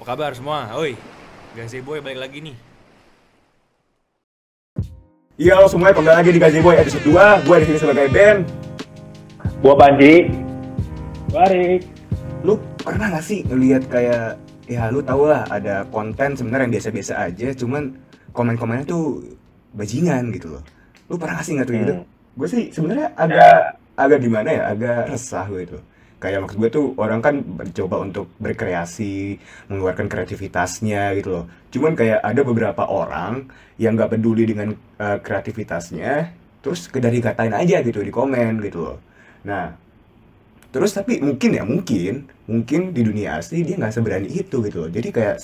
Apa kabar semua? Oi, Gazeboy balik lagi nih. Iya, halo semuanya kembali lagi di Gazi Boy episode 2. Gue di sini sebagai Ben. Gua Panji. Barik. Lu pernah gak sih ngelihat kayak ya lu tau lah ada konten sebenarnya yang biasa-biasa aja, cuman komen-komennya tuh bajingan gitu loh. Lu pernah gak sih ngeliat gitu? Hmm. Gue sih sebenarnya agak agak gimana ya, agak resah gue itu. Kayak maksud gue tuh orang kan mencoba untuk berkreasi, mengeluarkan kreativitasnya gitu loh. Cuman kayak ada beberapa orang yang nggak peduli dengan eh, kreativitasnya, terus sekedar dikatain aja gitu di komen gitu loh. Nah, terus tapi mungkin ya mungkin mungkin di dunia asli dia nggak seberani itu gitu loh. Jadi kayak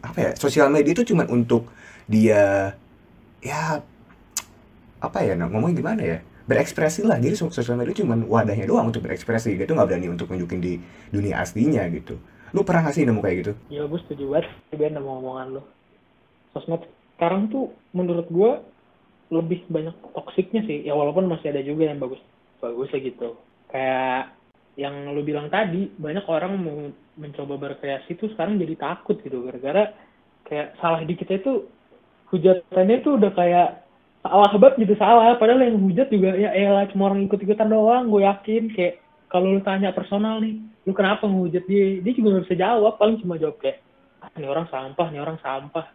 apa ya sosial media itu cuma untuk dia ya apa ya nah, ngomongnya gimana ya berekspresi lah jadi so- sosial media cuma wadahnya doang untuk berekspresi dia tuh nggak berani untuk nunjukin di dunia aslinya gitu lu pernah nggak sih nemu kayak gitu Ya gue setuju banget Ben sama omongan lo. Sosmed sekarang tuh menurut gue lebih banyak toksiknya sih. Ya walaupun masih ada juga yang bagus bagusnya gitu. Kayak yang lu bilang tadi banyak orang mau mencoba berkreasi tuh sekarang jadi takut gitu gara-gara kayak salah dikit itu hujatannya tuh udah kayak salah banget gitu salah. Padahal yang hujat juga ya elah cuma orang ikut-ikutan doang gue yakin. Kayak kalau lu tanya personal nih lu kenapa ngehujat dia? Dia juga nggak bisa jawab paling cuma jawab kayak ah, ini orang sampah nih orang sampah.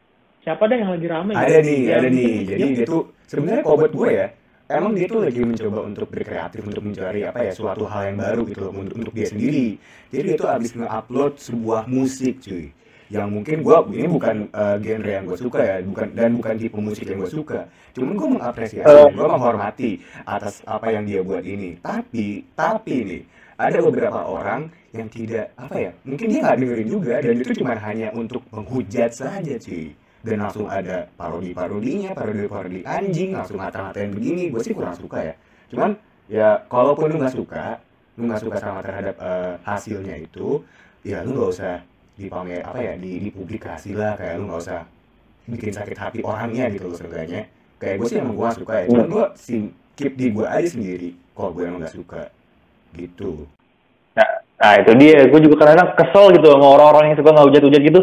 Siapa deh yang lagi rame? Ada nih Ya, ada nih. jadi dia- dia tuh sebenarnya kalau buat gue ya emang dia tuh lagi mencoba untuk berkreatif untuk mencari apa ya suatu hal yang baru gitu loh untuk, untuk dia sendiri. Jadi dia tuh abis nge-upload sebuah musik cuy yang mungkin gue ini bukan eh, genre yang gue suka ya bukan dan bukan tipe musik yang gue suka. Cuman gue mengapresiasi dan gue menghormati atas apa yang dia buat ini. Tapi tapi nih ada beberapa orang yang tidak apa ya mungkin dia nggak dengerin juga dan itu cuma hanya untuk menghujat saja cuy. Dan langsung ada parodi-parodinya, parodi-parodi anjing, langsung ngata-ngatain begini, gue sih kurang suka ya. Cuman ya kalaupun lu nggak suka, lu nggak suka sama terhadap eh, hasilnya itu, ya lu nggak usah dipamer apa ya, di, dipublikasi lah, kayak lu nggak usah bikin sakit hati orangnya gitu loh seenggaknya. Kayak gue sih emang gue nggak suka ya, cuman gue sih keep di gue aja sendiri, kalau gue emang nggak suka, gitu. Nah, nah itu dia. Gue juga kadang kesel gitu sama orang-orang yang suka ngehujat-hujat gitu.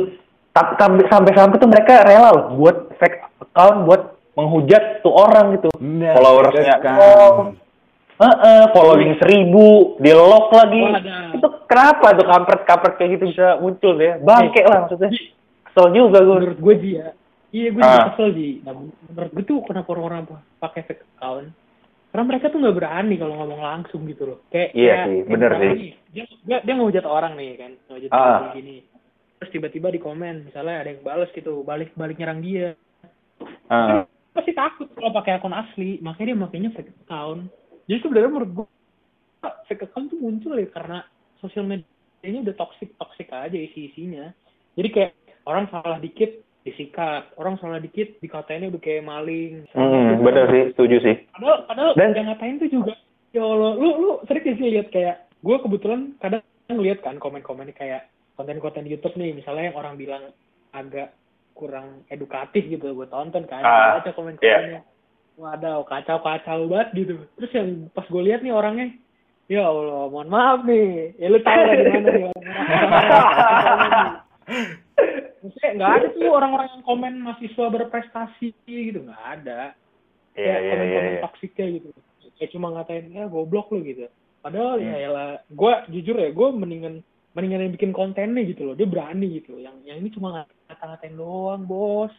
Tapi tapi- sampai-sampai tuh mereka rela loh buat fake account buat menghujat tuh orang gitu. Nah, Followersnya kan. Oh, Heeh, following seribu, di lock lagi. Wadah. Itu kenapa tuh kampret-kampret kayak gitu bisa muncul ya? Bangke lah maksudnya. Kesel juga gue. menurut gue Ji ya iya gue Ah. juga kesel Ji nah, menurut gue tuh kenapa orang-orang pakai fake account karena mereka tuh nggak berani kalau ngomong langsung gitu loh kayak Iya kayak- sih, bener sih. dia dia, dia ngehujat orang nih kan ngehujat Ah. orang gini terus tiba-tiba di komen misalnya ada yang balas gitu balik balik nyerang dia Ah. pasti takut kalau pakai akun asli makanya dia makainya fake account jadi sebenarnya menurut gue fake account tuh muncul ya karena sosial medianya udah toxic toxic aja isi isinya jadi kayak orang salah dikit disikat. Orang salah dikit dikatain udah kayak maling. Hmm, bener sih, setuju sih. padahal padahal Dan- yang ngatain tuh juga ya Allah lu lu sering sih lihat kayak gue kebetulan kadang ngeliat kan komen-komen kayak konten-konten YouTube nih misalnya yang orang bilang agak kurang edukatif gitu gue tonton kan Ah, baca komen-komennya waduh kacau-kacau banget gitu. Terus yang pas gue lihat nih orangnya ya Allah mohon maaf nih. Ya lu tahu lah gimana nih Maksudnya nggak ada tuh orang-orang yang komen mahasiswa berprestasi gitu nggak ada. Iya, kayak iya, iya, komen-komen iya. toksiknya gitu. Kayak cuma ngatain ya goblok lu gitu. Padahal Hmm. ya lah gue jujur ya gue mendingan mendingan yang bikin kontennya gitu loh. Dia berani gitu. Yang yang ini cuma ngata-ngatain doang bos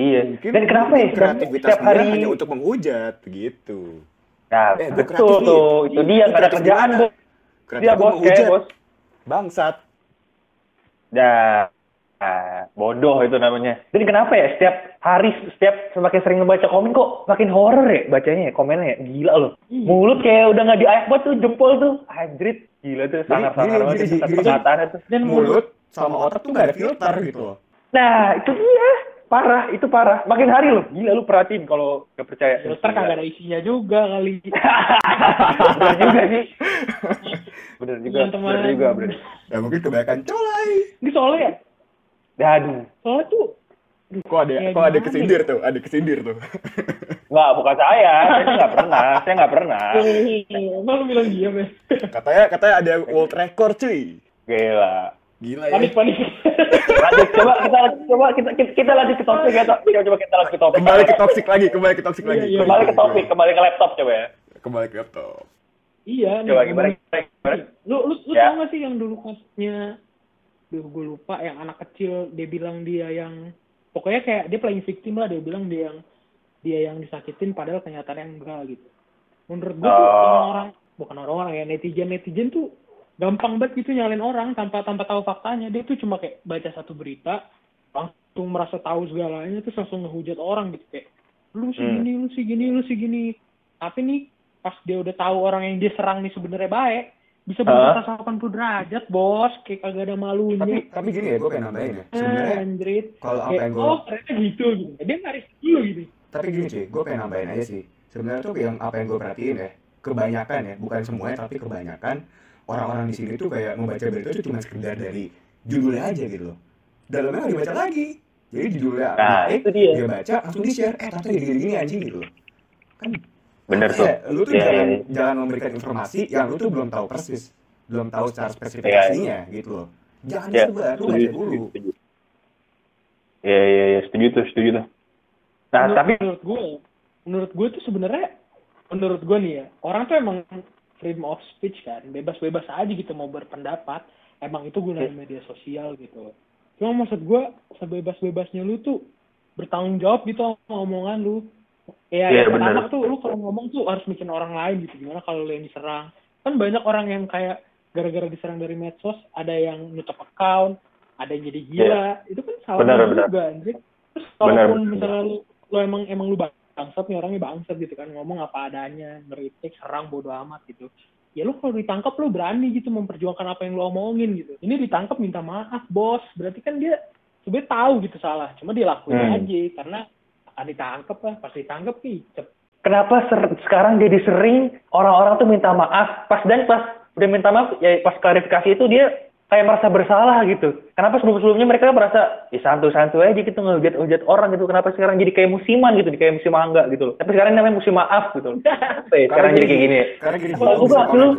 Iya. Mungkin Dan kenapa ya? kreativitas Setiap hari hanya untuk menghujat gitu. Nah, Eh, betul tuh. Itu dia nggak ada kerjaan? Bos. Kreatif Dia gua bos kayak bos. Bangsat. Nah, ah, bodoh itu namanya. Jadi kenapa ya setiap hari setiap semakin sering membaca komen kok makin horor ya bacanya ya komennya ya? Gila loh. Iya. Mulut kayak udah nggak diayak banget tuh jempol tuh. Anjrit. Gila tuh sangar-sangar gini, banget perkataannya tuh. dan Mulut sama otak tuh gak ada filter gitu loh. Nah, itu dia. Parah, itu parah. Makin hari loh. Gila lu perhatiin kalau nggak percaya. filter kagak ada isinya juga kali Bener juga sih. Bener juga. Iya, teman. Bener juga, bener. Ya mungkin kebanyakan colai. ini soalnya ya Aduh. soalnya tuh Kok ada Ya, kok ada kesindir tuh, ada kesindir tuh. Nggak, bukan saya. Saya nggak pernah. Saya nggak pernah. emang lu bilang dia Ben katanya katanya ada world record cuy. Gila. Gila ya. panik panik Lanjut, coba kita coba kita kita, kita lanjut ke topik ya. Coba coba kita lanjut ke topik. Kembali ke toxic lagi, kembali ke toxic Iya, lagi. iya. Kembali ke topik, kembali ke laptop coba ya. Kembali ke laptop. iya nih, Coba gimana? ngomongin- gimana? lu lu lu Ya. tau gak sih yang dulu kasusnya Duh, gue lupa yang anak kecil dia bilang dia yang pokoknya kayak dia playing victim lah dia bilang dia yang dia yang disakitin padahal kenyataannya enggak gitu menurut gue tuh Oh. orang-orang bukan orang-orang ya netizen netizen tuh gampang banget gitu nyalin orang tanpa tanpa tahu faktanya. Dia tuh cuma kayak baca satu berita langsung merasa tahu segalanya terus langsung ngehujat orang gitu kayak lu sih Hmm. gini lu sih gini lu sih gini. Tapi nih pas dia udah tahu orang yang dia serang nih sebenarnya baik bisa berubah 180 derajat bos. Kayak kagak ada malunya. Tapi tapi gini ya, gue pengen nambahin ya. Ah, Sebenarnya anjrit. kalau apa yang gue oh ternyata gitu. Gitu dia nggak riset dulu gitu. Tapi gini cuy, gue pengen nambahin aja sih. Sebenarnya tuh yang apa yang gue perhatiin ya, kebanyakan ya, bukan semuanya tapi kebanyakan orang-orang di sini tuh kayak membaca berita itu cuma sekedar dari judulnya aja gitu loh. Dalamnya nggak dibaca lagi. Jadi judulnya apa? Nah, eh, itu dia. dia baca langsung di share. Eh ternyata gini-gini anjing gitu loh. Kan Bener tuh. ya, lu tuh Iya, jangan iya, jangan memberikan informasi yang lu tuh belum tahu persis, belum tahu secara spesifikasinya gitu loh. Jangan Ya, disebar, lu baca dulu. Iya, iya, iya, setuju tuh, setuju tuh. Nah, menurut, tapi menurut gue menurut gue tuh sebenarnya menurut gue nih ya orang tuh emang freedom of speech kan. Bebas-bebas aja gitu mau berpendapat. Emang itu gunanya media sosial gitu. Cuma maksud gue sebebas-bebasnya lu tuh bertanggung jawab gitu sama omongan lu. Ya Iya, yang pertama bener. tuh lu kalau ngomong tuh harus bikin orang lain gitu. Gimana kalau lu yang diserang? Kan banyak orang yang kayak gara-gara diserang dari medsos ada yang nutup account ada yang jadi gila. Itu kan salah Bener, lu bener. juga anjir terus kalaupun bener. misalnya lu, lu emang emang lu bangsat nih orangnya bangsat gitu kan ngomong apa adanya ngeritik serang bodo amat gitu. Ya lu kalau ditangkap lu berani gitu memperjuangkan apa yang lu omongin gitu. Ini ditangkap minta maaf bos. Berarti kan dia sebenarnya tahu gitu salah. Cuma dia lakuin Hmm. aja karena akan ditangkap lah. Pas ditangkap kicep kenapa ser- sekarang jadi sering orang-orang tuh minta maaf? Pas dan pas udah minta maaf ya pas klarifikasi itu dia kayak merasa bersalah gitu kenapa sebelum-sebelumnya mereka merasa ya santu-santu aja gitu ngehujat-hujat orang gitu kenapa sekarang jadi kayak musiman gitu kayak musim mangga gitu loh tapi sekarang namanya musim maaf gitu loh ya, sekarang jadi kayak gini ya? Karena gini, gue gua bisa tuh.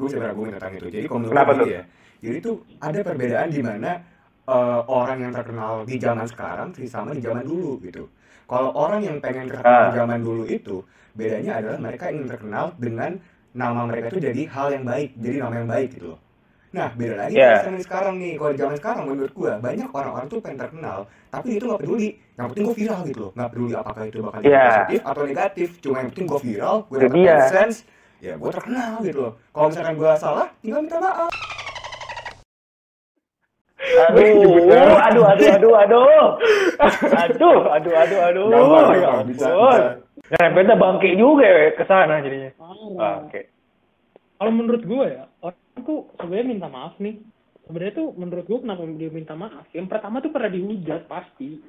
Gue bisa berargumen tentang itu. Jadi kalau menurut Kenapa gue ya. Jadi tuh ada perbedaan di mana eh, orang yang terkenal di zaman sekarang sih sama di zaman dulu gitu. Kalau orang yang pengen terkenal Ah. di zaman dulu itu, bedanya adalah mereka ingin terkenal dengan nama mereka itu jadi hal yang baik, jadi nama yang baik gitu loh. Nah, beda lagi Yeah. sama yang sekarang nih. Kalau zaman sekarang menurut gua banyak orang-orang tuh pengen terkenal, tapi dia tuh nggak peduli. Yang penting gue viral gitu loh. Nggak peduli apakah itu bakal Yeah. positif atau negatif. Cuma yang penting gue viral, gue Itu dapet dia. AdSense, ya gue terkenal gitu loh. Kalau misalkan gue salah, tinggal minta maaf. Aduh, aduh, aduh, aduh, aduh, aduh, aduh, aduh, aduh, Gampang, ya gampang. Bisa, ampun. bisa. Nyerempetnya bangke juga ya ke sana jadinya. Parah. Oke. Kalau menurut gue ya orang tuh sebenarnya minta maaf nih. Sebenarnya tuh menurut gue kenapa dia minta maaf? Yang pertama tuh pernah dihujat pasti.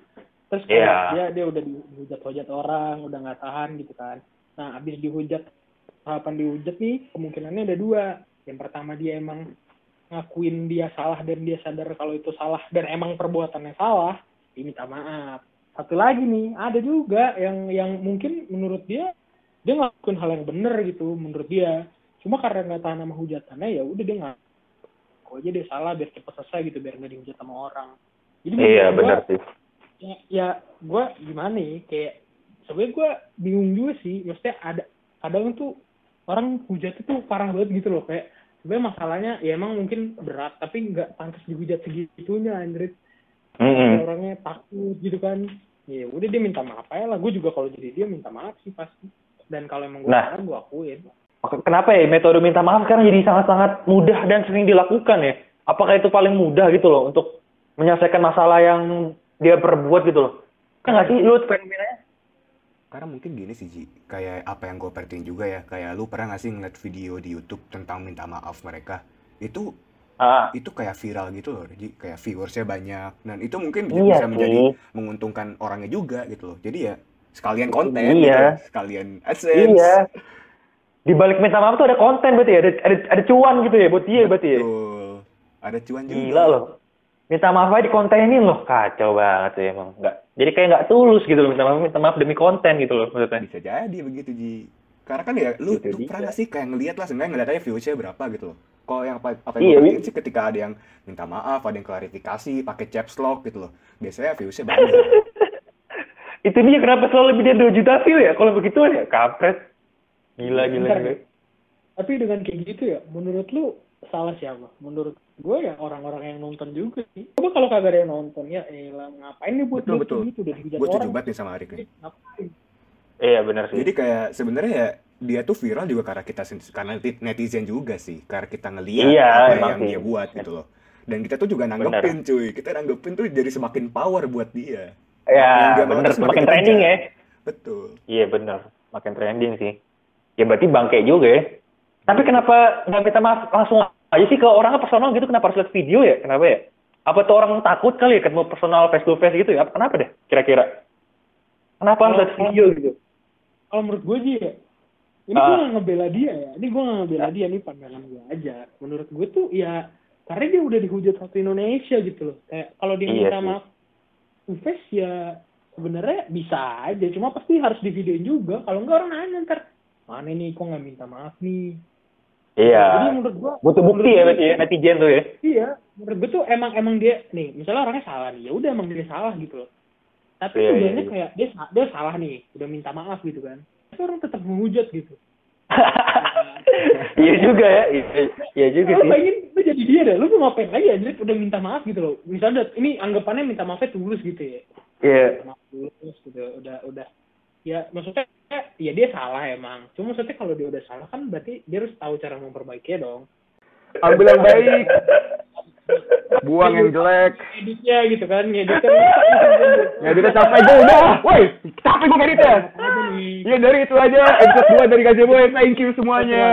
Terus kayak Iya. dia dia udah dihujat-hujat orang udah nggak tahan gitu kan. Nah abis dihujat tahapan dihujat nih kemungkinannya ada dua. Yang pertama dia emang ngakuin dia salah dan dia sadar kalau itu salah dan emang perbuatannya salah dia minta maaf. Satu lagi nih ada juga yang yang mungkin menurut dia dia ngelakuin hal yang benar gitu menurut dia cuma karena nggak tahan sama hujatannya ya udah dia nggak kok aja dia salah biar cepet selesai gitu biar nggak dihujat sama orang. Jadi Iya, benar sih. ya, ya gue gimana nih kayak sebenarnya gue bingung juga sih. Maksudnya ada kadang tuh orang hujat itu parah banget gitu loh kayak sebenarnya masalahnya ya emang mungkin berat tapi nggak pantas dihujat segitunya Andrit Mm-mm. orangnya takut gitu kan. Ya udah dia minta maaf aja lah. Gue juga kalau jadi dia minta maaf sih pasti. Dan kalau emang gue Nah. salah gue akuin Kenapa ya metode minta maaf sekarang jadi sangat-sangat mudah dan sering dilakukan ya? Apakah itu paling mudah gitu loh untuk menyelesaikan masalah yang dia perbuat gitu loh? Kan nggak sih lu fenomenanya? Karena mungkin gini sih Ji, kayak apa yang gue perhatiin juga ya, kayak lu pernah gak sih ngeliat video di YouTube tentang minta maaf mereka? Itu Ah, itu kayak viral gitu loh, Ji. kayak viewersnya banyak, dan itu mungkin Iya bisa sih. menjadi menguntungkan orangnya juga gitu loh. Jadi ya sekalian konten, Iya. gitu, sekalian AdSense. iya. Di balik minta maaf tuh ada konten berarti ya, ada ada, ada cuan gitu ya buat dia berarti ya. Betul. Ada cuan juga. Gila loh. Minta maaf aja di kontenin loh, kacau banget sih emang. Nggak, jadi kayak nggak tulus gitu loh minta maaf, minta maaf demi konten gitu loh maksudnya. Bisa jadi begitu Ji. Karena kan ya lu, Itu lu dia. pernah gak sih kayak ngeliat lah sebenarnya ngeliat aja viewersnya berapa gitu loh. Kalau yang apa, apa Iya, yang gue Wi. perhatiin sih ketika ada yang minta maaf, ada yang klarifikasi, pakai caps lock gitu loh. Biasanya viewsnya banyak. Itu dia kenapa selalu lebih dari 2 juta view ya? Kalau begituan ya, kampret. Gila, gila, Bentar, gila. Tapi dengan kayak gitu ya, menurut lu salah siapa? Menurut gue ya orang-orang yang nonton juga sih. Coba kalau kagak ada yang nonton ya, elah ngapain nih buat Betul, betul. gitu udah dihujat gue setuju orang. banget nih sama Arik nih. Ngapain? Iya, benar sih. Jadi kayak sebenarnya ya dia tuh viral juga karena kita karena neti- netizen juga sih, karena kita ngeliat Iya, apa emang yang sih. dia buat gitu loh. Dan kita tuh juga nanggepin cuy, kita nanggepin tuh jadi semakin power buat dia. Ya, bener. semakin Makin trending ya. Betul. Iya, bener. Makin trending sih. Ya berarti bangke juga ya. Tapi kenapa nggak minta maaf langsung aja sih ke orangnya personal gitu? Kenapa harus lihat video ya? Kenapa ya? Apa tuh orang takut kali ya ketemu personal face to face gitu ya? Kenapa deh? Kira-kira? Kenapa harus lihat video gitu? Kalau menurut gue sih ya, ini Ah. gue gak ngebela dia ya. Ini gue gak ngebela dia, ini pandangan gue aja. Menurut gue tuh ya, karena dia udah dihujat satu Indonesia gitu loh. Kayak kalau dia Iya minta sih. maaf, to face ya sebenarnya bisa aja. Cuma pasti harus di videoin juga. Kalau enggak orang nanya ntar, mana nih kok nggak minta maaf nih. Jadi Iya. menurut gue Butuh bukti ya berarti ya netizen tuh ya. Iya, menurut gue tuh emang emang dia nih, misalnya orangnya salah nih, ya udah emang dia salah gitu loh. Tapi tuh iya, banyak iya. kayak dia dia salah nih, udah minta maaf gitu kan. Tapi orang tetap menghujat gitu. Iya juga ya. Iya, Iya juga Lu sih. bayangin lu jadi dia deh, lu mau ngapain lagi anjir udah minta maaf gitu loh. Misalnya ini anggapannya minta maafnya tulus gitu ya. Iya. Minta maaf tulus gitu, udah udah ya maksudnya ya dia salah emang. Cuma maksudnya kalau dia udah salah kan berarti dia harus tahu cara memperbaikinya dong. Ambil yang baik, buang yang jelek. Editnya gitu kan, ngeditnya Ya kita capek gue udah, woi, capek gue ngeditnya. Ya dari itu aja episode 2 dari Gajah Boy. Thank you. Semuanya.